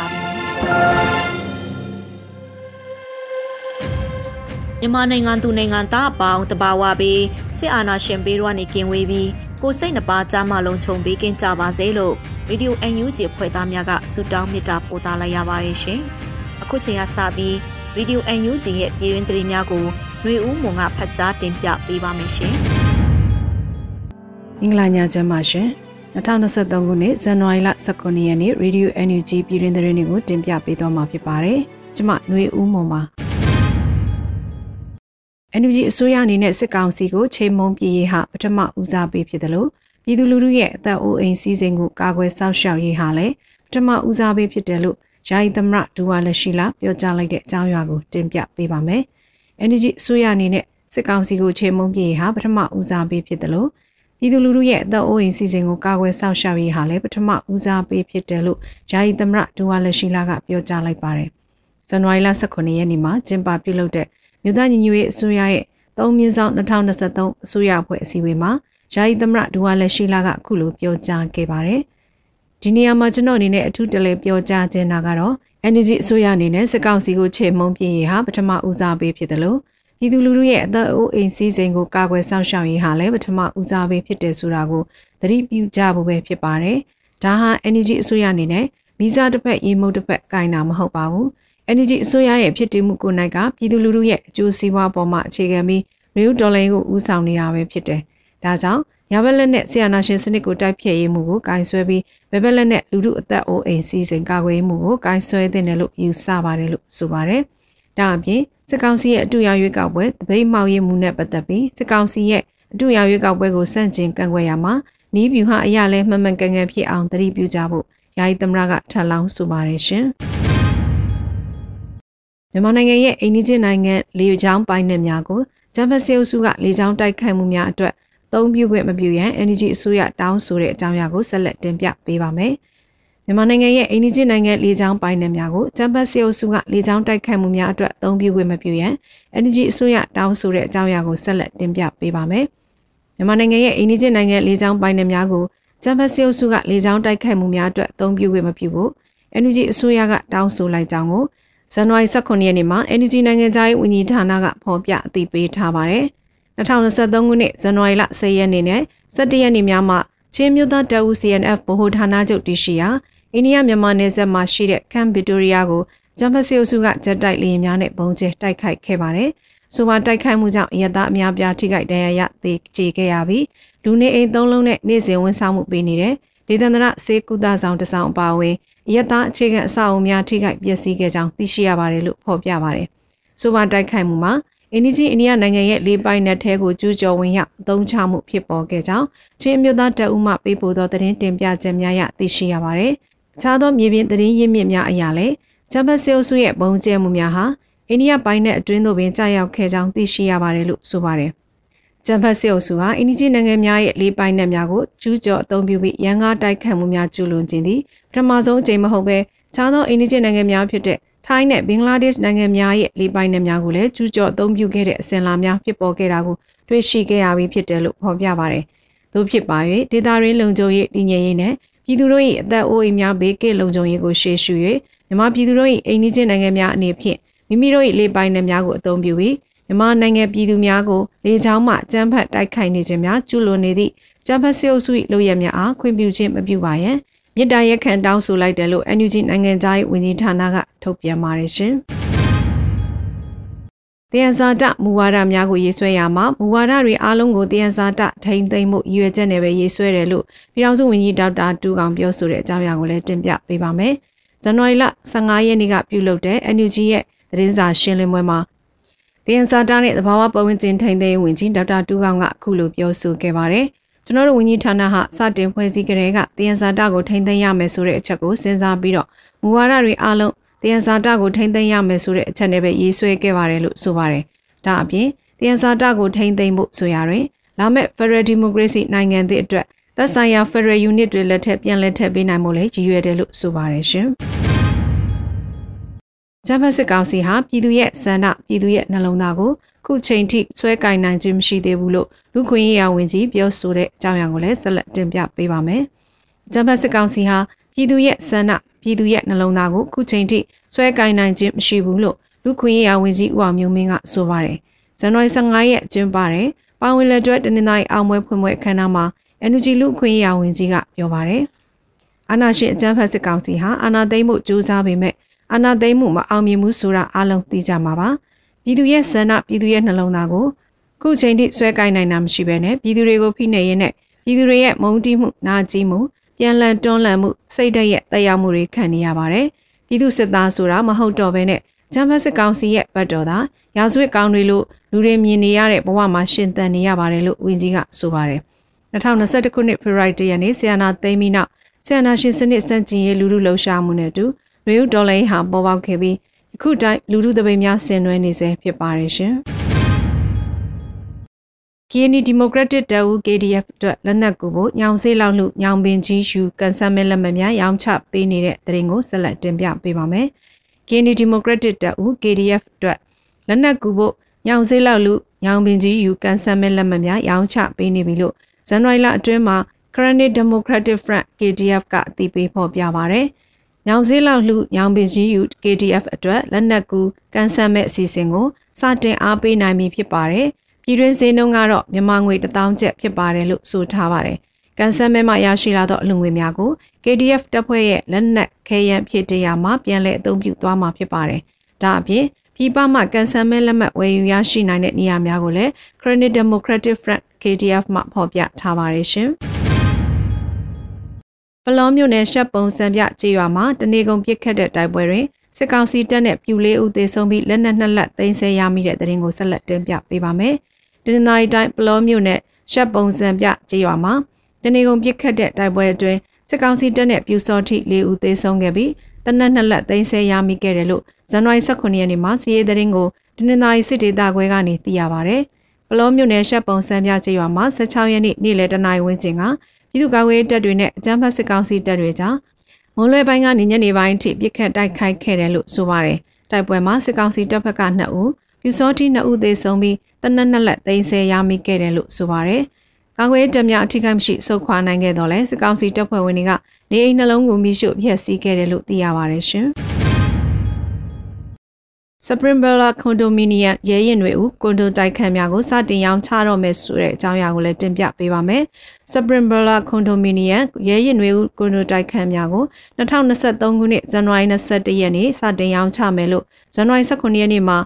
ါပြီ မြန်မာနိုင်ငံသူနိုင်ငံသားအပေါင်းတဘာဝပြီးစစ်အာဏာရှင်ပေးတော့နေကင်ဝေးပြီးကိုစိတ်နှပါကြားမလုံးခြုံပေးကင်းကြပါစေလို့ဗီဒီယို UNG ဖွဲ့သားများကဆုတောင်းမေတ္တာပို့သလိုက်ရပါတယ်ရှင်။အခုချိန်ကစပြီးဗီဒီယို UNG ရဲ့ပြည်တွင်းသတင်းများကိုຫນွေဦးမွန်ကဖတ်ကြားတင်ပြပေးပါမယ်ရှင်။အင်္ဂလာညချမ်းပါရှင်။ 2023ခုနှစ်ဇန်နဝါရီလ19ရက်နေ့ Radio NUG ပြည်တွင်သတင်းတွေကိုတင်ပြပေးသွားမှာဖြစ်ပါတယ်။ကျွန်မຫນွေဦးမွန်ပါ။ NUG အစိုးရအနေနဲ့စစ်ကောင်စီကိုချိန်မုံပြည်ရေးဟာပထမဦးစားပေးဖြစ်တယ်လို့ပြည်သူလူထုရဲ့အသက်အိုးအိမ်စီးစိမ်ကိုကာကွယ်စောင့်ရှောက်ရေးဟာလည်းပထမဦးစားပေးဖြစ်တယ်လို့ယာယီသမရဒူဝါလက်ရှိလာပြောကြားလိုက်တဲ့အကြောင်းအရာကိုတင်ပြပေးပါမယ်။ NUG အစိုးရအနေနဲ့စစ်ကောင်စီကိုချိန်မုံပြည်ရေးဟာပထမဦးစားပေးဖြစ်တယ်လို့ ပြည်သူလူထုရဲ့အသက်အိုးအိမ်စီစဉ်ကိုကာကွယ်စောင့်ရှောက်ရေးဟာလည်းပထမဦးစားပေးဖြစ်တယ်လို့ယာယီသမရဒူဝါလက်ရှိလာကပြောကြားလိုက်ပါတယ်။ဇန်နဝါရီလ18ရက်နေ့မှာကျင်းပပြုလုပ်တဲ့မြို့သားညီညွတ်ရေးအစိုးရရဲ့သုံးမြင့်ဆောင်2023အစိုးရအဖွဲ့အစည်းအဝေးမှာယာယီသမရဒူဝါလက်ရှိလာကအခုလိုပြောကြားခဲ့ပါတယ်။ဒီနေရာမှာကျွန်တော်အနေနဲ့အထူးတလဲပြောကြားခြင်းတာကတော့ energy အစိုးရအနေနဲ့စကောက်စီကိုချေမှုန်းပြရေးဟာပထမဦးစားပေးဖြစ်တယ်လို့ ပြည်သူလူထုရဲ့အသက်အိုးအိမ်စီးစိမ်ကိုကာကွယ်ဆောင်ရှောက်ရေးဟာလည်းပထမဦးစားပေးဖြစ်တယ်ဆိုတာကိုသတိပြုကြဖို့ပဲဖြစ်ပါတယ်။ဒါဟာ energy အစိုးရအနေနဲ့ဗီဇတစ်ဖက်ရေမုတ်တစ်ဖက်ကင်တာမဟုတ်ပါဘူး။ energy အစိုးရရဲ့ဖြစ်တည်မှုကိုနိုင်ကပြည်သူလူထုရဲ့အကျိုးစီးပွားပေါ်မှာအခြေခံပြီးရီယူဒေါ်လာကိုဦးဆောင်နေတာပဲဖြစ်တယ်။ဒါကြောင့်ရဘက်လက်နဲ့ဆီယနာရှင်စနစ်ကိုတိုက်ဖျက်ရေးမှုကိုကင်ဆွဲပြီးဘယ်ဘက်လက်နဲ့လူထုအသက်အိုးအိမ်စီးစိမ်ကာကွယ်မှုကိုကင်ဆွဲတဲ့တယ်လို့ယူဆပါတယ်လို့ဆိုပါတယ်။ဒါအပြင် စစ်ကောင်စီရဲ့အတူရောက်ရွေးကောက်ပွဲတပိတ်မှောက်ရေးမှုနဲ့ပတ်သက်ပြီးစစ်ကောင်စီရဲ့အတူရောက်ရွေးကောက်ပွဲကိုစန့်ကျင်ကန့်ကွက်ရမှာနီးဗျူဟာအရာလဲမှန်မှန်ကန်ကန်ဖြစ်အောင်တတိပြုကြဖို့ယာယီသမရကထပ်လောင်းဆိုပါတယ်ရှင်မြန်မာနိုင်ငံရဲ့အိန္ဒိချင်းနိုင်ငံလေကြောင်းပိုင်းနယ်များကိုဂျမ်ဖက်ဆီအုပ်စုကလေကြောင်းတိုက်ခိုက်မှုများအတွက်အသုံးပြုခွင့်မပြုရန် NGO အစိုးရတောင်းဆိုတဲ့အကြောင်းအရာကိုဆက်လက်တင်ပြပေးပါမယ်။ မြန်မာနိုင်ငံရဲ့အိန္ဒိချင်းနိုင်ငံလေကြောင်းပိုင်းနယ်များကိုတမ်ပတ်စီအုပ်စုကလေကြောင်းတိုက်ခိုက်မှုများအတွက်အသုံးပြုခွင့်မပြုရန် Energy အစိုးရတောင်းဆိုတဲ့အကြောင်းအရာကိုဆက်လက်တင်ပြပေးပါမယ်။မြန်မာနိုင်ငံရဲ့အိန္ဒိချင်းနိုင်ငံလေကြောင်းပိုင်းနယ်များကိုတမ်ပတ်စီအုပ်စုကလေကြောင်းတိုက်ခိုက်မှုများအတွက်အသုံးပြုခွင့်မပြုဖို့ Energy အစိုးရကတောင်းဆိုလိုက်ကြောင်းကိုဇန်နဝါရီ18ရက်နေ့မှာ Energy နိုင်ငံသားရေးဝန်ကြီးဌာနကဖော်ပြအသိပေးထားပါတယ်။2023ခုနှစ်ဇန်နဝါရီလ10ရက်နေ့နဲ့17ရက်နေ့များမှာ ချင်းမြို့သားတပ်ဦး CNF ဗဟိုဌာနချုပ်တရှိရာအိန္ဒိယမြန်မာနယ်စပ်မှာရှိတဲ့ကန်ဗစ်တိုရီယာကိုဂျမ်ဖစီအုပ်စုကဂျက်တိုက်လေယာဉ်များနဲ့ပုံကျဲတိုက်ခိုက်ခဲ့ပါတယ်။ဆိုပါတိုက်ခိုက်မှုကြောင့်ရတအများပြားထိခိုက်ဒဏ်ရာရသေကျေခဲ့ရပြီးလူနေအိမ်သုံးလုံးနဲ့နေ့စဉ်ဝန်ဆောင်မှုပေးနေတဲ့ဒေသန္တရစေကုသဆောင်တဆောင်အပါအဝင်ရတအခြေခံအဆောက်အအုံများထိခိုက်ပျက်စီးခဲ့ကြောင်းသိရှိရပါတယ်လို့ဖော်ပြပါတယ်။ဆိုပါတိုက်ခိုက်မှုမှာ အင်ဒီဂျီအိန္ဒိယနိုင်ငံရဲ့လေးပိုင်းနယ်ထဲကိုကျူးကျော်ဝင်ရောက်အသုံးချမှုဖြစ်ပေါ်ခဲ့ကြောင်းချင်းအမျိုးသားတပ်ဦးမှပေးပို့သောသတင်းတင်ပြချက်များရသိရှိရပါတယ်။ခြားသောမြေပြင်သတင်းရင်းမြစ်များအရာလည်းဂျမ်ဘတ်ဆီအုပ်စုရဲ့ဘုံကျဲမှုများဟာအိန္ဒိယပိုင်းနဲ့အတွင်းသို့ပင်ကြာရောက်ခဲ့ကြောင်းသိရှိရပါတယ်လို့ဆိုပါတယ်။ဂျမ်ဘတ်ဆီအုပ်စုဟာအိန္ဒိယနိုင်ငံများရဲ့လေးပိုင်းနဲ့များကိုကျူးကျော်အသုံးပြုပြီးရန်ကားတိုက်ခတ်မှုများကျူးလွန်ခြင်းသည်ပထမဆုံးအကြိမ်မဟုတ်ဘဲခြားသောအိန္ဒိယနိုင်ငံများဖြစ်တဲ့ ထိုင်းနဲ့ဘင်္ဂလားဒေ့ရှ်နိုင်ငံများရဲ့လေးပိုင်းနဲ့များကိုလည်းကျူးကျော်အသုံးပြုခဲ့တဲ့အစဉ်အလာများဖြစ်ပေါ်ခဲ့တာကိုတွေ့ရှိခဲ့ရပြီးဖြစ်တယ်လို့ဖော်ပြပါတယ်။သို့ဖြစ်ပါ၍ဒေတာရင်းလုံခြုံရေးတည်ငြိမ်ရေးနဲ့ပြည်သူတို့၏အသက်အိုးအိမ်များဘေးကင်းလုံခြုံရေးကိုရှေ့ရှု၍မြန်မာပြည်သူတို့၏အိမ်နီးချင်းနိုင်ငံများအနေဖြင့်မိမိတို့၏လေပိုင်နယ်များကိုအသုံးပြုပြီးမြန်မာနိုင်ငံပြည်သူများကိုလေကြောင်းမှကြမ်းဖက်တိုက်ခိုက်နေခြင်းများကျူးလွန်နေသည့်ကြမ်းဖက်စစ်အုပ်စု၏လုပ်ရများအားခွင့်ပြုခြင်းမပြုပါရန် မြစ်တာရက်ခံတောင်းဆိုလိုက်တယ်လို့ NUG နိုင်ငံသားရေးဝန်ကြီးဌာနကထုတ်ပြန်ပါတယ်ရှင်။တယံဇာတမူဝါဒများကိုရေးဆွဲရမှာမူဝါဒတွေအားလုံးကိုတယံဇာတထိမ့်သိမ့်မှုရည်ရွယ်ချက်နဲ့ပဲရေးဆွဲတယ်လို့ပြည်ထောင်စုဝန်ကြီးဒေါက်တာတူကောင်ပြောဆိုတဲ့အကြောင်းအရာကိုလည်းတင်ပြပေးပါမယ်။ဇန်နဝါရီလ15ရက်နေ့ကပြုလုပ်တဲ့ NUG ရဲ့သတင်းစာရှင်းလင်းပွဲမှာတယံဇာတနဲ့သဘာဝပတ်ဝန်းကျင်ထိမ့်သိမ့်ဝန်ကြီးဒေါက်တာတူကောင်ကအခုလိုပြောဆိုခဲ့ပါတယ်။ ကျွန်တော်တို့ဝန်ကြီးဌာနဟာစတင်ဖွဲ့စည်းကြတဲ့ကတယံဇာတကိုထိမ့်သိမ်းရမယ်ဆိုတဲ့အချက်ကိုစဉ်းစားပြီးတော့မူဝါဒတွေအားလုံးတယံဇာတကိုထိမ့်သိမ်းရမယ်ဆိုတဲ့အချက်နဲ့ပဲရေးဆွဲခဲ့ပါတယ်လို့ဆိုပါတယ်။ဒါအပြင်တယံဇာတကိုထိမ့်သိမ်းဖို့ဆိုရရင်လာမယ့် Federal Democracy နိုင်ငံသစ်အတွက်သက်ဆိုင်ရာ Federal Unit တွေလက်ထက်ပြန်လက်ထက်ပေးနိုင်ဖို့လည်းရည်ရွယ်တယ်လို့ဆိုပါတယ်ရှင်။ဂျပန်စစ်ကောင်စီဟာပြည်သူရဲ့ဆန္ဒပြည်သူရဲ့နှလုံးသားကို ခုချိန်ထိဆွဲကင်နိုင်ခြင်းမရှိသေးဘူးလို့လူခွင့်ရေးရာဝန်ကြီးပြောဆိုတဲ့အကြောင်းအရာကိုလည်းဆက်လက်တင်ပြပေးပါမယ်။ဂျပန်စစ်ကောင်စီဟာပြည်သူရဲ့ဆန္ဒပြည်သူရဲ့နှလုံးသားကိုခုချိန်ထိဆွဲကင်နိုင်ခြင်းမရှိဘူးလို့လူခွင့်ရေးရာဝန်ကြီးဦးအောင်မျိုးမင်းကဆိုပါတယ်။ဇန်နဝါရီ15ရက်ကျင်းပတဲ့ပါဝင်လက်တွဲတနင်္လာရီအောင်ပွဲဖွင့်ပွဲအခမ်းအနားမှာ NUG လူခွင့်ရေးရာဝန်ကြီးကပြောပါတယ်။အာဏာရှင်အကြမ်းဖက်စစ်ကောင်စီဟာအာဏာသိမ်းမှုကြိုးစားပေမဲ့အာဏာသိမ်းမှုမအောင်မြင်ဘူးဆိုတာအလုံးသိကြမှာပါ။ ပြည်သူရဲ့ဆန္ဒပြည်သူရဲ့နှလုံးသားကိုခုချိန်ထိဆွဲကိုင်းနိုင်တာမရှိဘဲနဲ့ပြည်သူတွေကိုဖိနှိပ်ရင်းနဲ့ပြည်သူတွေရဲ့မုန်းတီးမှုနာကျင်မှုပြန်လည်တွန်းလှန်မှုစိတ်ဓာတ်ရဲ့တရားမှုတွေခံနေရပါတယ်။ပြည်သူစစ်သားဆိုတာမဟုတ်တော့ဘဲနဲ့ဂျမ်ဘတ်စစ်ကောင်စီရဲ့ဘတ်တော်သာရာဇဝတ်ကောင်းတွေလို့လူတွေမြင်နေရတဲ့ဘဝမှာရှင်သန်နေရပါတယ်လို့ဝန်ကြီးကဆိုပါတယ်2021ခုနှစ်ဖေဖော်ဝါရီလရက်နေ့ဆီယနာသိမ်းပြီးနောက်ဆီယနာရှင်စနစ်စန့်ကျင်ရေးလူလူလှုပ်ရှားမှုနဲ့အတူရေယူဒေါ်လာဟာပေါ်ပေါက်ခဲ့ပြီး အခုတိုင်းလူလူသပိတ်များဆင်နွှဲနေစေဖြစ်ပါတယ်ရှင်။ KNY Democratic တပ်ဦး KDF အတွက်လက်နက်ကူဖို့ညောင်စေးလောက်လူညောင်ပင်ကြီးယူကန်ဆယ်မဲလက်မှတ်များရောင်းချပေးနေတဲ့တရင်ကိုဆက်လက်တင်ပြပေးပါမယ်။ Guinea Democratic တပ်ဦး KDF အတွက်လက်နက်ကူဖို့ညောင်စေးလောက်လူညောင်ပင်ကြီးယူကန်ဆယ်မဲ့လက်မှတ်များရောင်းချပေးနေပြီလို့ဇန်နဝါရီလအတွင်းမှာ Granite Democratic Front KDF ကအသိပေးဖော်ပြပါရတယ်။ ညောင်စေးလောက်လူညောင်ပင်ကြီးယူ KDF အတွက်လက်နက်ကူကန်ဆယ်မဲ့အစီအစဉ်ကိုစတင်အားပေးနိုင်ပြီဖြစ်ပါတယ်။ပြည်တွင်းဈေးနှုန်းကတော့မြန်မာငွေ1000ကျပ်ဖြစ်ပါတယ်လို့ဆိုထားပါတယ်။ကန်ဆယ်မဲမှရရှိလာသောအလုံငွေများကို KDF တပ်ဖွဲ့ရဲ့လက်နက်ခဲယမ်းဖြစ်တရားမှာပြန်လည်အသုံးပြုသွားမှာဖြစ်ပါတယ်။ဒါအပြင်ပြည်ပမှကန်ဆယ်မဲလက်မှတ်ဝယ်ယူရရှိနိုင်တဲ့နေရာများကိုလည်း Credit Democratic Front KDF မှဖော်ပြထားပါတယ်ရှင်။ ပလောမြို့နယ်ရှက်ပုံစံပြကြေးရွာမှာတနေကုန်ပစ်ခတ်တဲ့တိုက်ပွဲတွင်စစ်ကောင်စီတပ်နဲ့ပြူလေးဦးသေဆုံးပြီးလက်နက်နှစ်လက်သိမ်းဆည်းရမိတဲ့တဲ့ရင်ကိုဆက်လက်တင်ပြပေးပါမယ်။ဒီနေ့တိုင်းပလောမြို့နယ်ရှက်ပုံစံပြကြေးရွာမှာတနေကုန်ပြစ်ခတ်တဲ့တိုက်ပွဲအတွင်းစစ်ကောင်စီတပ်နဲ့ပြူစောထိ၄ဦးသေဆုံးခဲ့ပြီးတနက်နှစ်လက်သိမ်းဆဲရမိခဲ့တယ်လို့ဇန်နဝါရီ18ရက်နေ့မှာစီးရဲသတင်းကိုဒနင်္သာရီစစ်ဒေသခွဲကနေသိရပါဗျ။ပလောမြို့နယ်ရှက်ပုံစံပြကျေးရွာမှာ16ရက်နေ့နေ့လယ်တနာရီဝန်းကျင်က ပြည်သူ့ကာကွယ်တပ်တွေနဲ့အကြမ်းဖက်စစ်ကောင်စီတပ်တွေကြားမွန်လွဲပိုင်းကနေညနေပိုင်းထိပြစ်ခတ်တိုက်ခိုက်ခဲ့တယ်လို့ဆိုပါတယ်။တိုက်ပွဲမှာစစ်ကောင်စီတပ်ဖက်က2ဦးပြူစောတိ2ဦးသေဆုံးပြီးတနက်နှစ်လက်သိမ်းဆဲရမိခဲ့တယ်လို့ဆိုပါတယ်။ကာကွယ်တပ်များအထိကိမရှိစုခွာနိုင်ခဲ့တော့လဲစစ်ကောင်စီတပ်ဖွဲ့ဝင်တွေကနေအိမ်နှလုံးကိုမိရှုဖျက်ဆီးခဲ့တယ်လို့သိရပါတယ်ရှင်။ Spring Bella Condominium ရဲရင်တွေဦးကွန်ဒိုတိုက်ခန်းများကိုစတင်ရောင်းချတော့မယ်ဆိုတဲ့အကြောင်းအရာကိုလည်းတင်ပြပေးပါမယ်။ Spring Bella Condominium ရဲရင်တွေဦးကွန်ဒိုတိုက်ခန်းများကို2023ခုနှစ်ဇန်နဝါရီ21ရက်နေ့စတင်ရောင်းချမယ်လို့ဇန်နဝါရီ19ရက်နေ့မှာ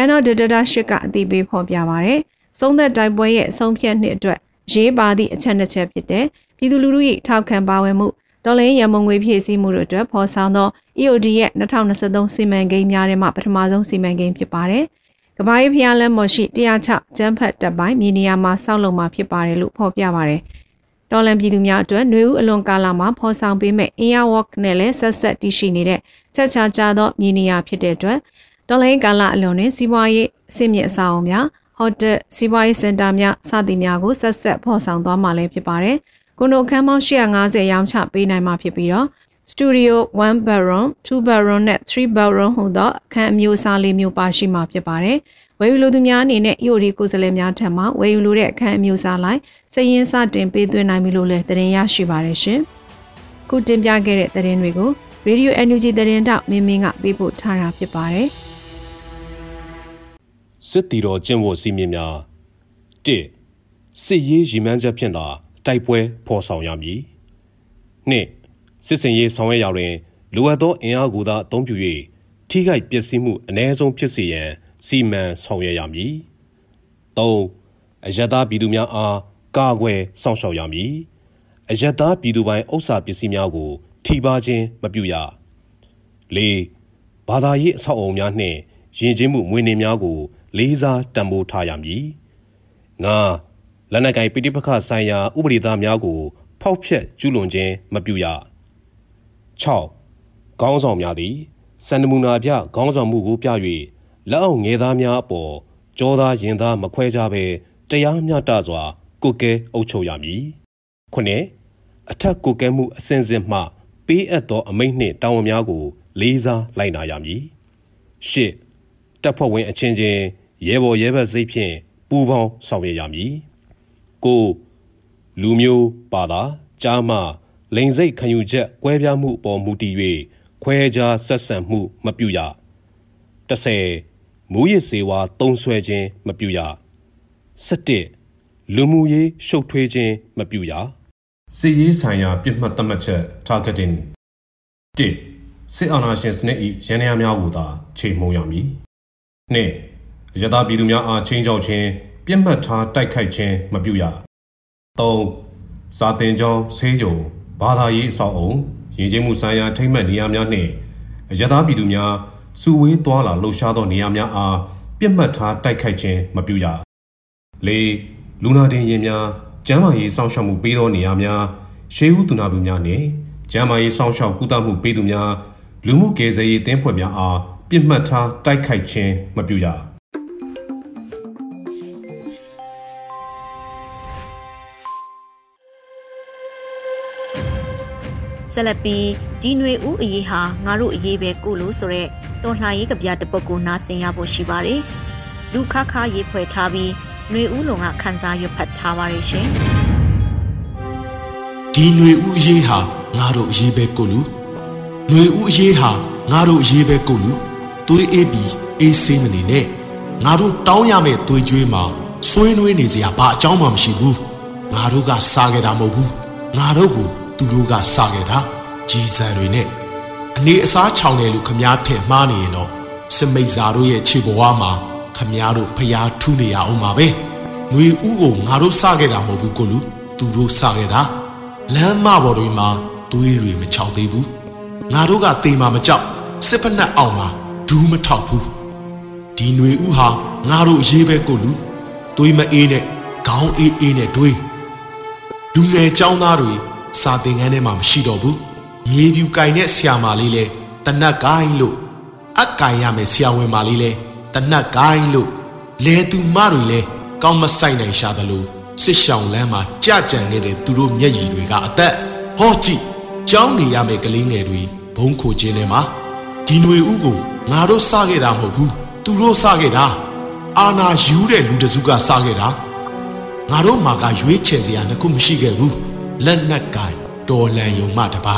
Anno Data ရှစ်ကအသိပေးဖော်ပြပါရယ်။သုံးသက်တိုက်ပွဲရဲ့အဆုံးဖြတ်နှစ်အတွက်ရေးပါသည့်အချက်နှစ်ချက်ဖြစ်တဲ့ပြည်သူလူထု၏ထောက်ခံပါဝင်မှုတော်လိုင်းရမုံငွေဖြည့်ဆည်းမှုတို့အတွက်ဖော်ဆောင်သော EOD ရဲ့2023စီမံကိန်းများထဲမှပထမဆုံးစီမံကိန်းဖြစ်ပါတယ်။ကမ္ဘာရေးဖျားလမ်းမော်ရှိ106ကျန်းဖတ်တပ်ပိုင်းမြေနေရာမှာစောက်လုံမှာဖြစ်ပါတယ်လို့ဖော်ပြပါတယ်။တော်လန်ပြည်သူများအတွက်နှွေဦးအလွန်ကာလမှာဖော်ဆောင်ပေးမဲ့ Air Walk နဲ့လည်းဆက်ဆက်တည်ရှိနေတဲ့ချက်ချာကြသောမြေနေရာဖြစ်တဲ့အတွက်တော်လိုင်းကာလအလွန်တွင်စီးပွားရေးအဆင့်မြင့်အဆောက်အအုံများဟိုတယ်စီးပွားရေးစင်တာများစသည်များကိုဆက်ဆက်ဖော်ဆောင်သွားမှာလည်းဖြစ်ပါတယ်။ကိုနိုခန်းပေါင်း150ရောင်းချပေးနိုင်မှာဖြစ်ပြီးတော့ Studio 1 bedroom, 2 bedroom နဲ့3 bedroom ဟူသောအခန်းအမျိုးအစားလေးမျိုးပါရှိမှာဖြစ်ပါတယ်။ဝယ်ယူလိုသူများအနေနဲ့ EOD ကိုယ်စားလှယ်များထံမှဝယ်ယူလိုတဲ့အခန်းအမျိုးအစားလိုက်စည်ရင်းစတင်ပေးသွင်းနိုင်ပြီလို့လည်းတင်ရရှိပါတယ်ရှင်။ခုတင်ပြခဲ့တဲ့သတင်းတွေကို Radio NUG သတင်းတောက်မင်းမင်းကပေးပို့ထားတာဖြစ်ပါတယ်။စစ်တီတော်ကျင့်ဝတ်စည်းမျဉ်းများ၁စစ်ရေးရည်မှန်းချက်ဖြင့်သာတိုက်ပွဲဖော်ဆောင်ရမည်၂ စစ်စင်ရေးဆောင်ရွက်ရာတွင်လိုအပ်သောအင်အားကိုသာအသုံးပြု၍ထိခိုက်ပျက်စီးမှုအ ਨੇ ဆုံးဖြစ်စေရန်စီမံဆောင်ရွက်ရမည်၃အယက်သားပြည်သူများအားကာကွယ်စောင့်ရှောက်ရမည်အယက်သားပြည်သူပိုင်းဥစ္စာပစ္စည်းများကို ထိပါခြင်းမပြုရ၄ဘာသာရေးအဆောက်အအုံများနှင့်ယဉ်ကျေးမှုမွေးနေ့များကို လေးစားတံမိုးထားရမည်၅လက်နက်ကိုင်ပိဋိပခဆိုင်ရာဥပဒေသားများကို ဖောက်ဖျက်ကျူးလွန်ခြင်းမပြုရ 6ခေါင်းဆောင်များသည်စန္ဒမူနာပြခေါင်းဆောင်မှုကိုပြ၍လက်အောက်ငယ်သားများအပေါ်ကြောသားရင်သားမခွဲကြဘဲတရားမျှတစွာကိုကဲအုပ်ချုပ်ရမည်။ခုနှစ်အထက်ကိုကဲမှုအစဉ်စဉ်မှပေးအပ်သောအမိန့်နှင့်တာဝန်များကို လေးစားလိုက်နာရမည်။ရှစ်တပ်ဖွဲ့ဝင်အချင်းချင်းရဲဘော်ရဲဘက်စိတ်ဖြင့်ပူးပေါင်းဆောင်ရွက်ရမည်။ကိုလူမျိုးပါတာကြားမှ လိန်စိတ်ခံယူချက်ကွဲပြားမှုအပေါ်မူတည်၍ခွဲခြားဆက်ဆံမှုမပြုရ30မူရစ်စေဝါတုံးဆွဲခြင်းမပြုရ17လူမှုရေးရှုပ်ထွေးခြင်းမပြုရစီရေးဆိုင်ရာပြစ်မှတ်သတ်မှတ်ချက် targeting 1စစ်အာဏာရှင်စနစ်၏ရန်ရာများကိုသာချိန်မှုံရမည်2ရသပြည်သူများအားချင်းချောက်ခြင်းပြစ်မှတ်ထားတိုက်ခိုက်ခြင်းမပြုရ3စာတင်ကြောင်းဆေးရုံ ဘာသာရေးအဆောက်အုံရည်ကျင်းမှုဆိုင်ရာထိမ့်မှတ်နေရာများနှင့်အရသာပြည်သူများစုဝေးသွားလာလှုပ်ရှားသောနေရာများအားပြစ်မှတ်ထားတိုက်ခိုက်ခြင်းမပြုရ၄လူနာတင်ရင်များကျန်းမာရေးစောင့်ရှောက်မှုပေးသောနေရာများရှေးဦးသူနာပြုများနှင့်ကျန်းမာရေးစောင့်ရှောက်ကုသမှုပေးသူများလူမှုကယ်ဆယ်ရေးတင်းဖွဲ့များအားပြစ်မှတ်ထားတိုက်ခိုက်ခြင်းမပြုရ ဆက်လက်ပြီးဒီຫນွေဦးအရေးဟာငါတို့အရေးပဲကိုလို့ဆိုရက်တော်လှန်ရေးကဗျာတစ်ပုဒ်ကိုနားဆင်ရဖို့ရှိပါတယ်။လူခခရေးဖွဲ့ထားပြီးຫນွေဦးလုံကခန်းစားရွတ်ဖတ်ထားပါရဲ့ရှင်။ဒီຫນွေဦးအရေးဟာငါတို့အရေးပဲကိုလူຫນွေဦးအရေးဟာငါတို့အရေးပဲကိုလူသွေးအေးပြီးအေးဆေးမနေနဲ့ငါတို့တောင်းရမယ့်သွေးကြွေးမှာဆွေးနွေးနေစရာဘာအကြောင်းမှမရှိဘူးငါတို့ကစားခဲ့တာမဟုတ်ဘူးငါတို့ကို သူတို့ကစခဲ့တာကြီးစံတွေနဲ့အနေအစားချောင်တယ်လို့ခမားထင်မှားနေရင်တော့စမိတ်ဇာတို့ရဲ့ခြေဘဝမှာခမားတို့ဖျားထူးနေရအောင်ပါပဲ။ငွေဥကိုငါတို့စခဲ့တာမဟုတ်ဘူးကိုလူသူတို့စခဲ့တာလမ်းမပေါ်တွေမှာသွေးတွေမချောက်သေးဘူး။ငါတို့ကတေမာမကြောက်စစ်ဖက်နှက်အောင်မှာဒူးမထောက်ဘူး။ဒီຫນွေဥဟာငါတို့ရေးပဲကိုလူသွေးမအေးနဲ့ခေါင်းအေးအေးနဲ့တွေးလူငယ်ចောင်းသားတွေ စာသင်ခန်းထဲမှာမရှိတော့ဘူးမြေပြူကင်တဲ့ဆရာမလေးလဲတနတ်ကိုင်းလို့အကင်ရမယ်ဆရာဝန်မလေးလဲတနတ်ကိုင်းလို့လဲသူမတွေလဲကောင်းမဆိုင်နိုင်ရှာတယ်လို့စစ်ရှောင်လမ်းမှာကြကြံနေတဲ့သူတို့မျက်ရည်တွေကအသက်ဟောကြည့်ကြောင်းနေရမယ်ကလေးငယ်တွေဘုံခိုခြင်းထဲမှာဒီຫນွေဥကိုငါတို့စခဲ့တာမဟုတ်ဘူးသူတို့စခဲ့တာအာနာယူတဲ့လူတစုကစခဲ့တာငါတို့မှာကရွေးချယ်စရာလည်းခုမရှိခဲ့ဘူး လက်နက်ကင်တော်လန်ယုံမှတပါ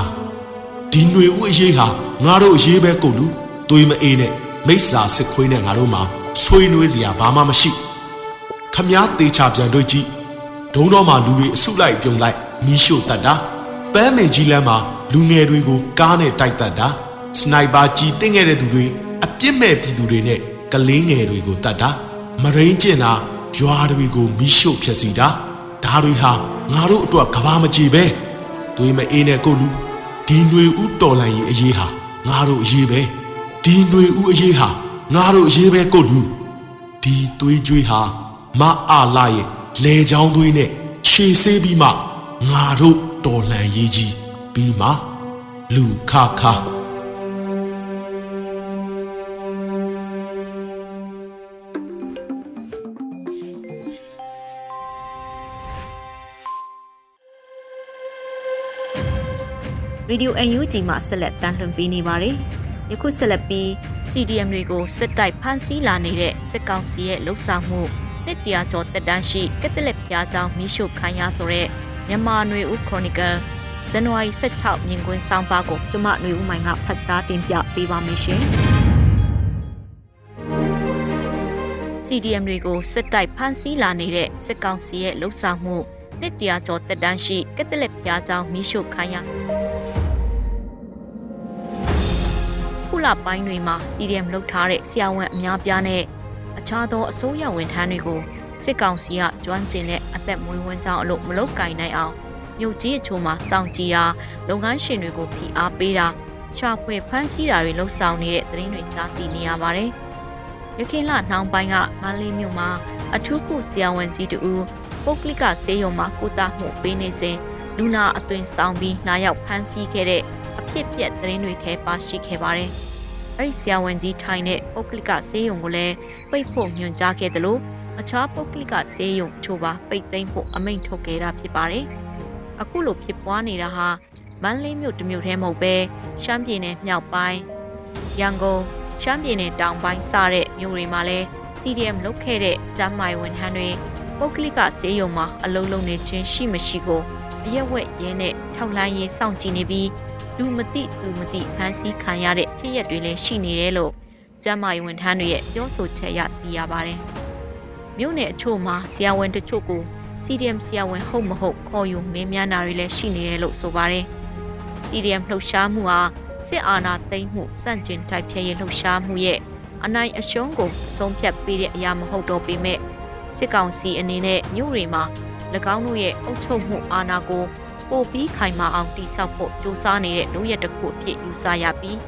ဒီຫນွေဥအရေးဟာငါတို့အရေးပဲကုန်လူသွေးမအေးနဲ့မိစ္ဆာစစ်ခွေးနဲ့ငါတို့မှာဆွေးနွေးစရာဘာမှမရှိခမားသေးချပြန်တွေ့ကြည့်ဒုံတော်မှာလူတွေအစုလိုက်ပြုံလိုက်မီးရှို့တတ်တာပန်းမေကြီးလမ်းမှာလူငယ်တွေကိုကားနဲ့တိုက်တတ်တာစနိုက်ပါကြီးတင်းခဲ့တဲ့သူတွေအပြစ်မဲ့ပြည်သူတွေနဲ့ကလေးငယ်တွေကိုတတ်တာမရင်းကျင်တာရွာတွေကိုမီးရှို့ဖျက်ဆီးတာဒါတွေဟာ ငါတို့အတွက်ကဘာမကြည့်ပဲသွေးမအေးနဲ့ကိုလူဒီຫນွေဥတော်လိုင်းရဲ့အရေးဟာငါတို့အရေးပဲဒီຫນွေဥအရေးဟာငါတို့အရေးပဲကိုလူဒီသွေးကြွေးဟာမအားလာရဲ့လေချောင်းသွေးနဲ့ခြေဆေးပြီးမှငါတို့တော်လှန်ရေးကြီးပြီးမှလူခခ ရေဒီယို UNG မှာဆက်လက်တမ်းလွှင့်ပေးနေပါတယ်။ယခုဆက်လက်ပြီး CDM တွေကိုစစ်တိုက်ဖမ်းဆီးလာနေတဲ့စစ်ကောင်စီရဲ့လှုပ်ဆောင်မှုနှစ်တရာကျော်တက်တန်းရှိကက်သလစ်ဘုရားကျောင်းမိရှုခိုင်းရဆိုတဲ့မြန်မာနွေဦးခရိုနီကယ်ဇန်နဝါရီ16မြင်ကွင်းဆောင်းပါးကိုကျမနွေဦးမိုင်ကဖတ်ကြားတင်ပြပေးပါမယ်ရှင်။ CDM တွေကိုစစ်တိုက်ဖမ်းဆီးလာနေတဲ့စစ်ကောင်စီရဲ့လှုပ်ဆောင်မှု နှစ်တရာကျော်တက်တန်းရှိကက်သလစ်ဘုရားကျောင်းမိရှုခိုင်းရလပိုင်းတွေမှာ CDM လုပ်ထားတဲ့ဆရာဝန်အများပြားနဲ့အခြားသောအစိုးရဝန်ထမ်းတွေကိုစစ်ကောင်စီကကျွမ်းကျင်တဲ့အသက်မွေးဝမ်းကြောင်းအလို့မလုပ်ကင်နိုင်အောင်မြို့ကြီးအချို့မှာစောင့်ကြည့်တာလုပ်ငန်းရှင်တွေကိုဖိအားပေးတာရှာဖွေဖမ်းဆီးတာတွေလှုပ်ဆောင်နေတဲ့သတင်းတွေကြားသိနေရပါတယ်။ရခိုင်လနှောင်းပိုင်းကမန္တလေးမြို့မှာအထူးကုဆရာဝန်ကြီးတူ ပုတ်ကလစ်ဆေးရုံမှာကုသမှုပေးနေစဉ်လူနာအသွင်ဆောင်ပြီးလာရောက်ဖမ်းဆီးခဲ့တဲ့အဖြစ်ပြက်သတင်းတွေထဲပါရှိခဲ့ပါတယ်။အဲ့ဒီဆရာဝန်ကြီးထိုင်တဲ့ပုတ်ကလစ်ဆေးရုံကိုလည်းပိတ်ဖို့ညွှန်ကြားခဲ့တယ်လို့အခြားပုတ်ကလစ်ဆေးရုံအချို့ပါပိတ်သိမ်းဖို့အမိန့်ထုတ်ခဲ့တာဖြစ်ပါတယ်။အခုလိုဖြစ်ပွားနေတာဟာမန္တလေးမြို့တမြို့ထဲမဟုတ်ပဲရှမ်းပြည်နယ်မြောက်ပိုင်းရန်ကုန်ရှမ်းပြည်နယ်တောင်ပိုင်းစတဲ့မြို့တွေမှာလည်း CDM လုတ်ခဲ့တဲ့ကျမ်းမာရေးဝန်ထမ်းတွေ ပုတ်ကလစ်ဆေးရုံမှာအလုံးလုံးနေခြင်းရှိမရှိကိုအရက်ဝက်ရဲနဲ့ထောက်လှမ်းရေးစောင့်ကြည့်နေပြီးလူမသိသူမသိဖမ်းဆီးခံရတဲ့ဖြစ်ရပ်တွေလည်းရှိနေတယ်လို့ကျမ်းမာရေးဝန်ထမ်းတွေရဲ့ပြောဆိုချက်အရသိရပါတယ်။မြို့နယ်အချို့မှာဆရာဝန်တချို့ကို CDM ဆရာဝန်ဟုတ်မဟုတ်ခေါ်ယူမင်းများနာတွေလည်းရှိနေတယ်လို့ဆိုပါတယ်။ CDM လှုပ်ရှားမှုဟာစစ်အာဏာသိမ်းမှုစန့်ကျင်တိုက်ဖျက်ရေးလှုပ်ရှားမှုရဲ့အနိုင်အရှုံးကိုအဆုံးဖြတ်ပေးတဲ့အရာမဟုတ်တော့ပေမဲ့ စစ်ကောင်စီအနေနဲ့မြို့တွေမှာ၎င်းတို့ရဲ့အုပ်ချုပ်မှုအာဏာကိုပိုပြီးခိုင်မာအောင်တိစောက်ဖို့ကြိုးစားနေတဲ့လူရက်တစ်ခုအဖြစ်ယူဆရပြီး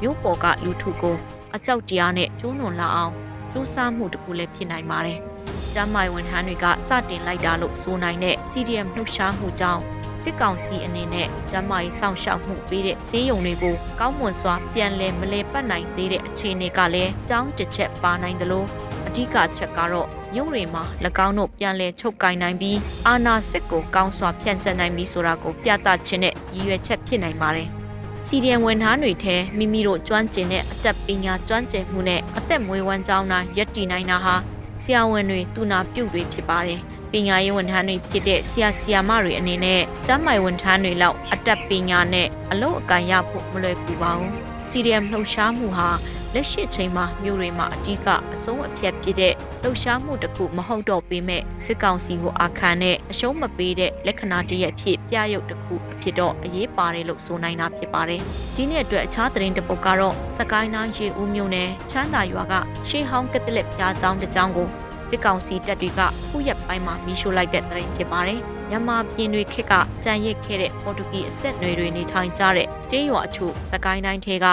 မြို့ပေါ်ကလူထုကိုအကြောက်တရားနဲ့ကျိုးနွန်လာအောင်ကြိုးစားမှုတစ်ခုလည်းဖြစ်နိုင်ပါတယ်။ကျမ်းမာဝန်ထမ်းတွေကစတင်လိုက်တာလို့ဆိုနိုင်တဲ့ CDM လှုပ်ရှားမှုကြောင့်စစ်ကောင်စီအနေနဲ့ကျမ်းမာရေးစောင့်ရှောက်မှုပေးတဲ့ဆေးရုံတွေကိုကောင်းမွန်စွာပြန်လည်မလဲပတ်နိုင်သေးတဲ့အခြေအနေကလည်းကြောင်းတစ်ချက်ပါနိုင်တယ်လို့ အဓိကချက်ကတော့မြို့တွေမှာ၎င်းတို့ပြန်လည်ချုပ်ကင်နိုင်ပြီးအာဏာစစ်ကိုကောင်းစွာဖြန့်ကျက်နိုင်ပြီဆိုတာကိုပြသခြင်းနဲ့ရည်ရွယ်ချက်ဖြစ်နိုင်ပါတယ်။ CDN ဝန်ထမ်းတွေထဲမိမိတို့ကျွမ်းကျင်တဲ့အတတ်ပညာကျွမ်းကျင်မှုနဲ့အသက်မွေးဝမ်းကြောင်းတာယက်တည်နိုင်တာဟာဆရာဝန်တွေတူနာပြုတ်တွေဖြစ်ပါတယ်။ပညာရေးဝန်ထမ်းတွေဖြစ်တဲ့ဆရာဆရာမတွေအနေနဲ့ကျန်းမာရေးဝန်ထမ်းတွေလောက်အတတ်ပညာနဲ့အလုပ်အကံရဖို့မလွယ်ကူပါဘူး။ CDM လှုပ်ရှားမှုဟာလက်ရှိချိန်မှာမြို့တွေမှာအကြီးကအဆုံးအဖြတ်ဖြစ်တဲ့လှုပ်ရှားမှုတစ်ခုမဟုတ်တော့ပေမဲ့စစ်ကောင်စီကိုအာခံတဲ့အရှုံးမပေးတဲ့လက္ခဏာတရက်ဖြစ်ပြရုပ်တစ်ခုအဖြစ်တော့အရေးပါတယ်လို့ဆိုနိုင်တာဖြစ်ပါတယ်။ဒီနေ့အတွက်အခြားသတင်းတစ်ပုဒ်ကတော့စကိုင်းတိုင်းရေဦးမြို့နယ်ချမ်းသာရွာကရှေးဟောင်းကက်သလစ်ပြားကျောင်းတစ်ကျောင်းကို စစ်ကောင်စီတပ်တွေကခုရက်ပိုင်းမှာမီးရှို့လိုက်တဲ့သတင်းဖြစ်ပါတယ်။မြန်မာပြည်တွေခက်ကကြံရစ်ခဲ့တဲ့ပေါ်တူဂီအဆက်နွယ်တွေနေထိုင်ကြတဲ့ကျေးရွာအချို့စကိုင်းတိုင်းထဲက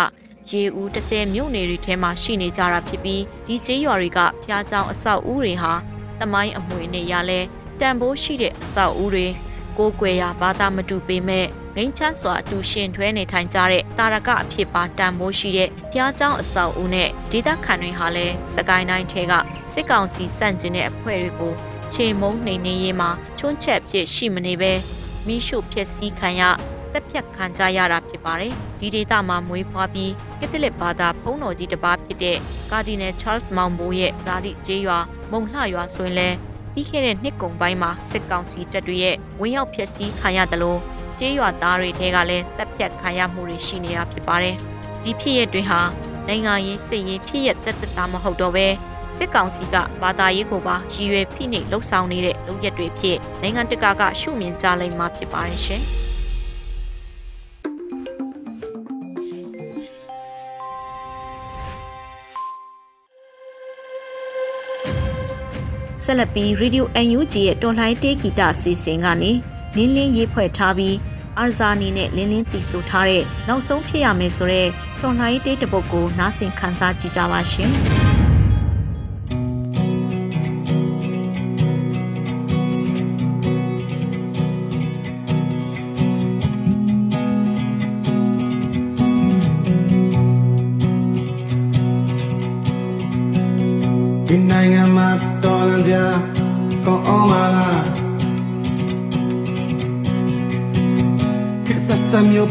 ရေဦး30မြို့နယ်တွေထဲမှာရှိနေကြတာဖြစ်ပြီးဒီကျေးရွာတွေကဖျားကြောင်အဆောက်အဦတွေဟာတမိုင်းအမွေနဲ့ရလဲတန်ဖိုးရှိတဲ့အဆောက်အဦတွေကိုကိုွယ်ရာဘာသာမတူပေမဲ့ ငိမ့်ချစွာအတူရှင်ထွဲနေထိုင်ကြတဲ့တာရကအဖြစ်ပါတန်ဖိုးရှိတဲ့ဖျားကြောင်အဆောက်အဦနဲ့ဒေသခံတွေဟာလည်းစကိုင်းတိုင်းထဲကစစ်ကောင်စီစန့်ကျင်တဲ့အဖွဲ့တွေကိုခြေမုံနှိမ်နှင်းရေးမှာချွန်းချက်ဖြစ်ရှိမနေပဲမိရှုဖြစ်စည်းခံရတက်ဖြတ်ခံကြရတာဖြစ်ပါတယ်။ဒီဒေသမှာမွေးဖွားပြီးကက်သလစ်ဘာသာဘုန်းတော်ကြီးတစ်ပါးဖြစ်တဲ့ကာဒီနယ်ချားလ်စ်မောင်ဘိုးရဲ့ဇာတိကျေးရွာမုံလှရွာဆိုရင်လည်းပြီးခဲ့တဲ့နှစ်ကုန်ပိုင်းမှာစစ်ကောင်စီတပ်တွေရဲ့ဝင်ရောက်ဖျက်ဆီးခံရတယ်လို့ ကျေးရွာသားတွေထဲကလည်းတပ်ဖြတ်ခံရမှုတွေရှိနေတာဖြစ်ပါတယ်။ဒီဖြစ်ရပ်တွေဟာနိုင်ငံရေးစစ်ရေးဖြစ်ရပ်တက်တက်တာမဟုတ်တော့ပဲစစ်ကောင်စီကဘာသာရေးကိုပါရည်ရွယ်ဖိနှိပ်လှုပ်ဆောင်နေတဲ့လုပ်ရက်တွေဖြစ်နိုင်ငံတကာကရှုမြင်ကြလိမ့်မှာဖြစ်ပါတယ်ရှင်။ဆက်လက်ပြီး Radio UNG ရဲ့တော်လှန်တေးဂီတစီစဉ်ကနေလင်းလင်းရေးဖွဲ့ထားပြီး အာဇာနီနဲ့လင်းလင်းတီဆိုထားတဲ့နောက်ဆုံးဖြစ်ရမယ်ဆိုတော့တော်လှန်ရေးတေးတပုတ်ကိုနားဆင်ခန်းစားကြည့်ကြပါရှင်။မျိုး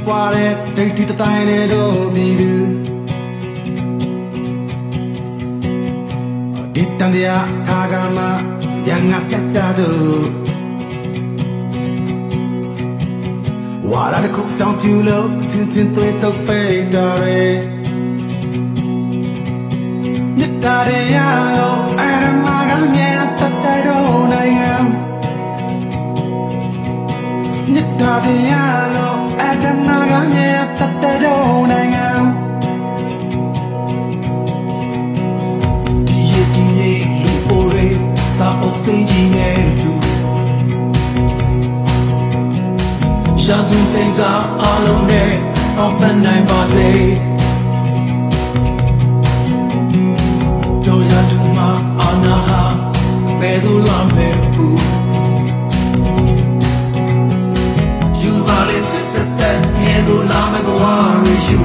ပွားတဲ့ဒိတ်တီတတိုင်းနဲ့တို့ပြည်သူဒီတန်တရားခါကမှရငါပြတ်ကြသူဝါရတဲ့ခုကြောင့်ပြူလို့ချင်းချင်းသွေးဆုပ်ပိတ်တော်ရဲမြတ်တာရရောအဲ့ဒါမှကမြဲတတ်တဲ့တော့နိုင်ငံမြတ်တာရရော အတမကမြဲတတ်တဲ့တော့နိုင်ငံဒီရည်ဒီရည်လူပိုရဲစာအုပ်စင်ကြီးနဲ့သူရှာစုံစိမ့်စာအလုံးနဲ့အောင်ပန်းနိုင်ပါစေကြော်ရတူမှာအနာဟာဘယ်သူလာမယ် က်ဘယ်သူလာမဲ့ဘဝရယူ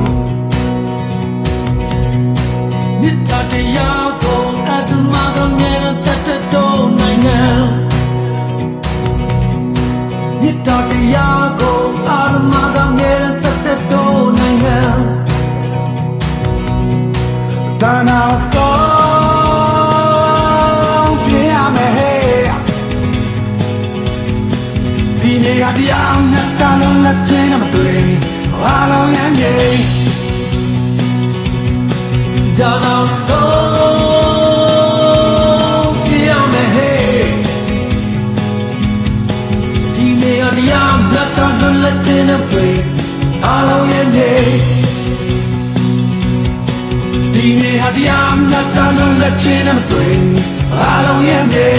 မြစ်တာတရားကိုအတ္တမကမြဲတတ်တဲ့တော့နိုင်ငံမြစ်တာတရားကိုအာရမ အားလုံးရဲ့မြေဒါနာဆုံးပြရမယ်ဟဲ့ဒီနေရာတရားနဲ့တန်လုံးလက်ချင်းမတွေ့အားလုံးရဲ့မြေဒီနေရာတရားနဲ့တန်လုံးလက်ချင်းမတွေ့အားလုံးရဲ့မြေ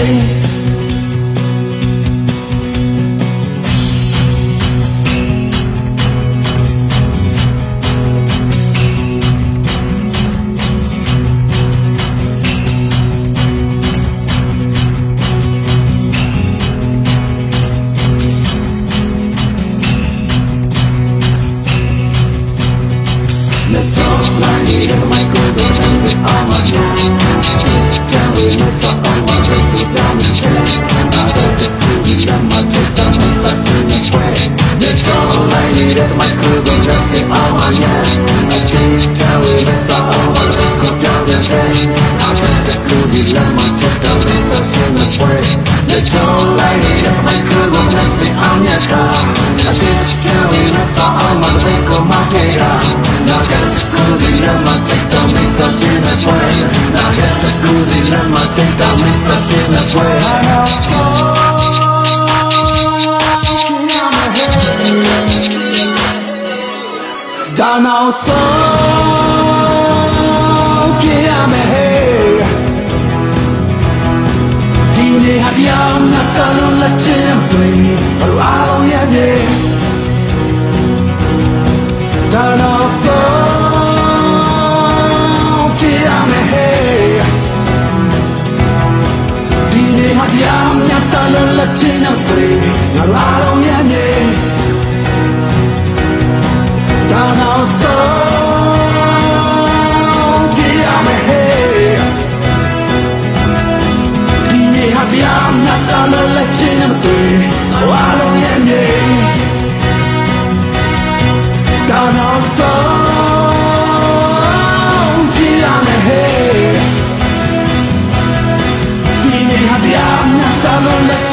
I think we can win this all, but we could not 소리 남아쳤다 미사시는 way 내 전라인이라 말그고 내세 아냐가 아티스케이나 싸움만 내고 마케라 나가 소리 남아쳤다 미사시는 way 나가 소리 남아쳤다 미사시는 way I have fun in my head Down our soul Kanul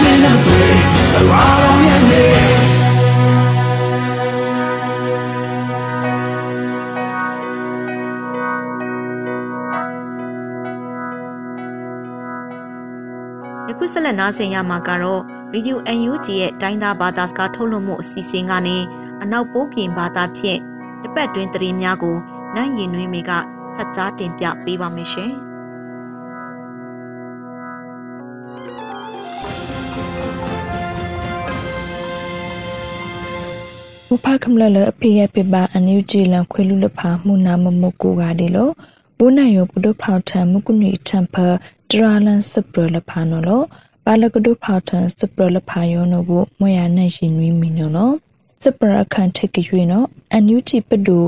talo lechin am tu. Walo ye me. ယခုဆက်လက်နားဆင်ရမှာကတော့ Radio UNG ရဲ့တိုင်းသားဘာသာစကားထုတ်လွှင့်မှုအစီအစဉ်ကနေအနောက်ပိုးပြင်ဘာသာဖြင့်တပတ်တွင်းသတင်းများကိုနန်းရင်နွေးမေကဖတ်ကြားတင်ပြပေးပါမယ်ရှင်။ မဖခမလလအဖေရပြပါအန်ယူဂျီလန်ခွေလူလဖာမှုနာမမကိုကဒီလိုဘူနိုင်ယောပုဒဖောက်ထံမကုနီထံဖတရာလန်စပရလဖာနော်လောပါလကဒုဖောက်ထံစပရလဖာယောနော်ဘူးမွေရနဲ့ရှင်နွေးမီနော်လောစပရအခန့်ထိတ်ကြွေနော်အန်ယူဂျီပဒူ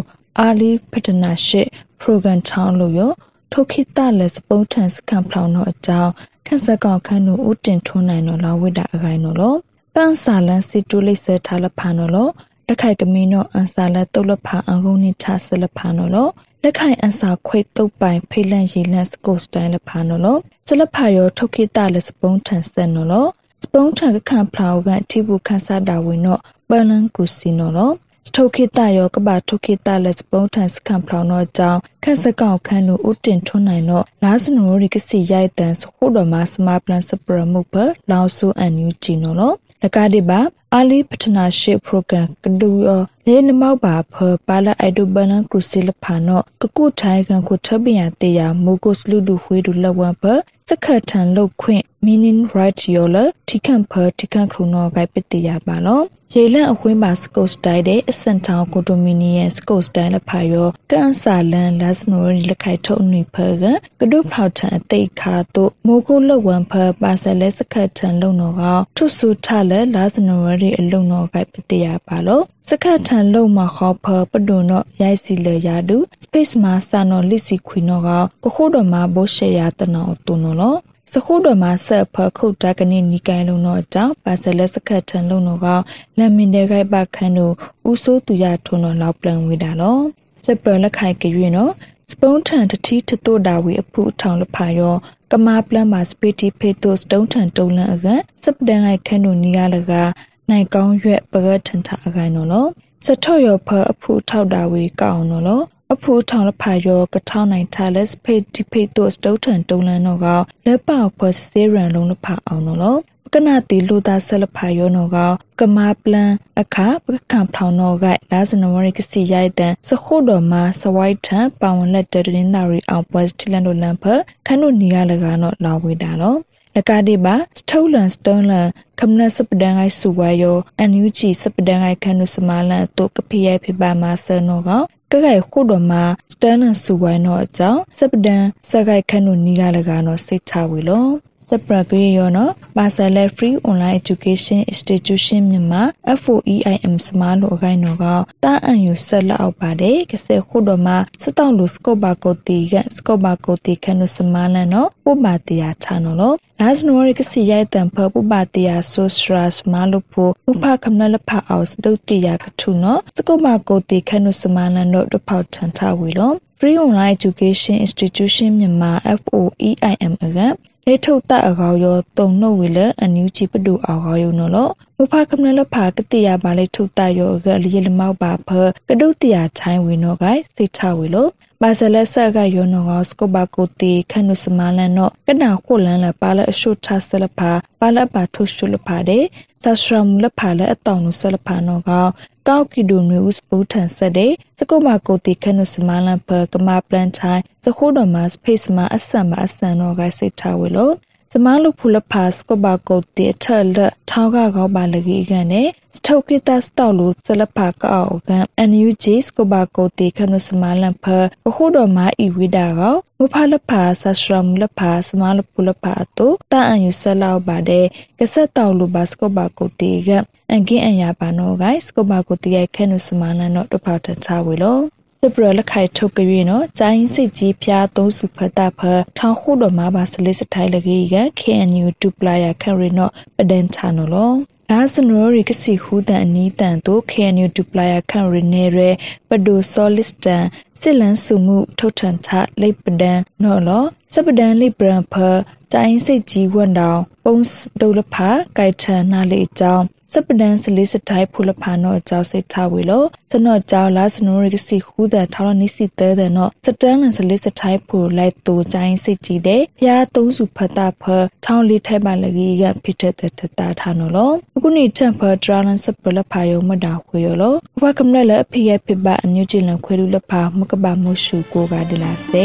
အာလီပတနာရှိပရိုဂရမ်ချောင်းလို့ယောထုတ်ခိတလက်စပုံးထန်စကန်ဖလောင်နော်အကြောင်းခက်ဆက်ကောက်ခန်းတို့ဦးတင်ထွန်းနိုင်နော်လာဝိတာအခိုင်နော်လောပန်းစာလန်စီတူလိစထားလဖာနော်လော လက်ခိုက်ကမင်းတော့အန်စာလက်တုတ်လဖာအငုံနိချဆလဖာနော်လောလက်ခိုင်အန်စာခွေတုတ်ပိုင်ဖိလန့်ရီလန့်စကိုစတိုင်လဖာနော်လောဆလဖာရောထုတ်ခိတလက်စပုံးထန်ဆက်နော်လောစပုံးထန်ကခန့်ဖလောက်ကအတိဘူးခန်းစားတာဝင်တော့ပလန်ကူစီနော်လောစထုတ်ခိတရောကဘာထုတ်ခိတလက်စပုံးထန်စကန်ဖလောက်တော့ကြောင်းခက်စကောက်ခန်းတို့ဥတင်ထွန်းနိုင်တော့လာစနိုရီကစီရိုက်တန်စခုတော်မှာစမပလန်စပရမှုပလောင်ဆူအန်ယူဂျီနော်လော လကတိပါအာလီပထနာရှိပရိုဂရမ်ကဒူယောလေနမောက်ပါဖပါလာအိုက်ဒိုဘနန်ကရုစီလဖာနောကကုထိုင်ကန်ကိုထပီယာတေယာမိုကိုစလူဒူဝေဒူလဝမ်ဖ စခတ်ထန်လုတ်ခွင့် meaning right ယောလထိခန့်ဖထိခန့်ခရုနောဂိုင်ပတိယပါလောရေလန့်အခွင်းပါစကုတ်စတိုင်တဲ့အစန်ထောင်ကိုတိုမီနီယံစကုတ်စတိုင်လဖာယောကန်ဆာလန်လတ်စနိုရီလက်ခိုင်ထုံနိဖကကဒုဖောက်ထန်အသိခါတို့မိုးကုလဝံဖပါဆလဲစခတ်ထန်လုံနောကထုဆူထလဲလတ်စနိုရီအလုံနောဂိုင်ပတိယပါလောစခတ်ထန်လုံမခေါဖပဒုနောရိုက်စီလေယာဒူ space မှာစာနောလစ်စီခွေနောကပခုတော်မှာဘိုးရှေယာတနောတုနောလောစခုတော်မှာဆက်ဖခုတ်တကနိနီကိုင်လုံးတော့ကြောင့်ပါဆလက်စခတ်ထန်လုံးတော့ကလမ်မင်တဲ့ခိုက်ပခန်းတို့ဦးစိုးသူရထုံတော့လောက်ပလန်ဝေတာနော်စပရလက်ခိုက်ကြွေနော်စပုံးထန်တတိထတိုတာဝေအဖူထောင်လဖာရောကမာပလန်မှာစပီတီဖေတိုစတုံးထန်တုံးလန်အကစပဒန်လိုက်ခန်းတို့နီးရလကနိုင်ကောင်းရွက်ပကထန်ထအခိုင်နော်လို့စထော့ရဖအဖူထောက်တာဝေကောက်အောင်နော် အဖူထောင်လဖာယောကထောင်းနိုင်ထားလက်ဖေဒီဖေတိုစတုထန်တုံလန်တော့ကလက်ပေါဖွဲ့စေရန်လုံးလဖာအောင်နော်ကနာတီလူသားဆလဖာယောနောကကမာပလန်အခါပကံဖောင်နောကလာဇနဝရကစီရိုက်တန်စခုတော်မှာစဝိုက်ထံပါဝင်လက်တရင်သာရီအောင်ပွက်တီလန်တို့လန်ဖခန်းတို့နီရလကနော်လာဝေတာနော်လကတိပါစထုလန်စတုံးလန်ကမ္နစပဒန်အိုက်စုဝါယောအန်ယူဂျီစပဒန်အိုက်ခန်းတို့စမာလန်တုကဖိယဖိပါမာဆနောက ကကဲခုတော်မှာစတန်နဆူဝိုင်းတော့အကြောင်းစပဒန်စကိုက်ခန့်တို့နီးလာလကတော့စိတ်ချဝေလို့ စပရကေရောနော်ပါဆယ်လက် free online education institution မြန်မာ FOEIM စမားလို့အခိုင်တော့ကတာအန်ယူဆက်လက်အောက်ပါတယ်ကစဲခုတော်မှာစတောက်လို့စကော့ဘာကိုတီကစကော့ဘာကိုတီခန့်လို့စမားလန်နော်ပို့ပါတီယာချနော်လို့လာစနိုရကစီရိုက်တံဖပပတီယာဆိုစရာစမာလုဖိုဥဖခမနလဖအောက်စဒုတိယကထုနော်စကုမကိုတီခနုစမာလန်တို့တဖောက်ထန်ထဝီလော Free Online Education Institution မြန်မာ FOEIM အက လေထုတ်တအကောရောတုံနှုတ်ဝေလအန်ယူချီပဒူအောကောယုံနော်လို့မဖကမနလဖာကတိယပါလေထုတ်တရောကလျလမောက်ပါဖကဒုတိယချိုင်းဝေနောကစိတ်ချဝေလို့ပါဆလဆက်ကယောနောကစကဘကိုတီခနုစမလန်နောကနာခုလန်လပါလအရှုထဆလဖာပါလပါထုရှုလဖာတဲ့သရှရမလဖာလအတောင်နုဆလဖာနောကကောက်ကီဒိုနွေဥစပူထန်ဆက်တဲ့စကုမကိုတီခနုစမလန်ဖကမာပလန်ချိုင်စခုတော်မှာစဖေးစမအဆန်မအဆန်နောကစိတ်ထားဝေလို့ စမလုဖူလဖာစကဘကုတ်တေထလထောင်းကကောပါလကြီးကန်နဲ့စထုတ်ကိတစတောက်လူစလဖာကောက်ကန်အန်ယူဂျီစကဘကုတ်တေခနုစမလန်ဖအခုတော်မှာဤဝိဒါကောမဖလဖာဆရှရမ်လဖာစမလဖူလဖာတုတာအန်ယူဆလောက်ပါတဲ့ကဆက်တောက်လူဘစကဘကုတ်တေကအန်ကင်းအန်ယာပါနောဂိုင်စကဘကုတ်တေခနုစမလန်တော့တဖောက်တချဝေလို့ စပရလက်ခိုင်ထုတ်ကြွေနော်ကျိုင်းစစ်ကြီးဖျားသုံးစုဖတ်တာဖထောင်ခုတော်မှာပါစလစ်စထိုင်လကြီးက KNU 2 player ခရီနော်ပဒန်ချာနော်လောဒါစနိုရီကစီဟူတန်အနီးတန်တို့ KNU 2 player ခရီနေရပဒိုဆောလစ်တန်စစ်လန်းစုမှုထုတ်ထန်ထလိပ်ပဒန်နော်လောစပဒန်လိပ်ပရန်ဖကျိုင်းစစ်ကြီးဝန်တောင်ပုံဒုလဖာကိုက်ထန်နာလေအကြောင်း စပဒန်စလေးစထိုင်ဖူလဖာနောအကြောင်းစိတ်ထားဝေလို့စနော့ကြောင်းလာစနိုရကစီဟူးတဲ့ထောင်းနိစီတဲတဲ့နောစတန်လန်စလေးစထိုင်ဖူလိုက်တူချိုင်းစိတ်ကြည့်တဲ့ဖျားသုံးစုဖတ်တာဖထောင်းလေးထိုက်ပါလကြီးကဖြစ်တဲ့တတာထားနော်လို့အခုနေချန်ဖဒရာလန်စပလဖာယောမတာခွေရလို့ဘဝကမလလအဖေရဖြစ်ပါအညွချင်လခွေလူလဖာမကဘာမရှုကိုကဒလာစေ